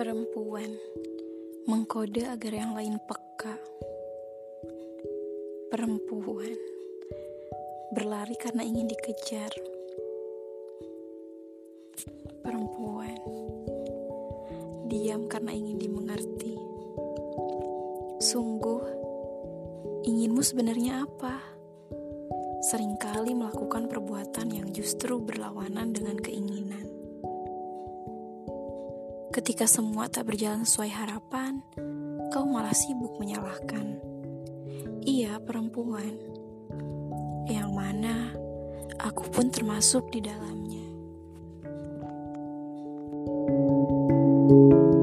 perempuan mengkode agar yang lain peka. Perempuan berlari karena ingin dikejar. Perempuan diam karena ingin dimengerti. Sungguh, inginmu sebenarnya apa? Seringkali melakukan perbuatan yang justru berlawanan dengan keinginan. Ketika semua tak berjalan sesuai harapan, kau malah sibuk menyalahkan. Iya, perempuan yang mana aku pun termasuk di dalamnya. thank you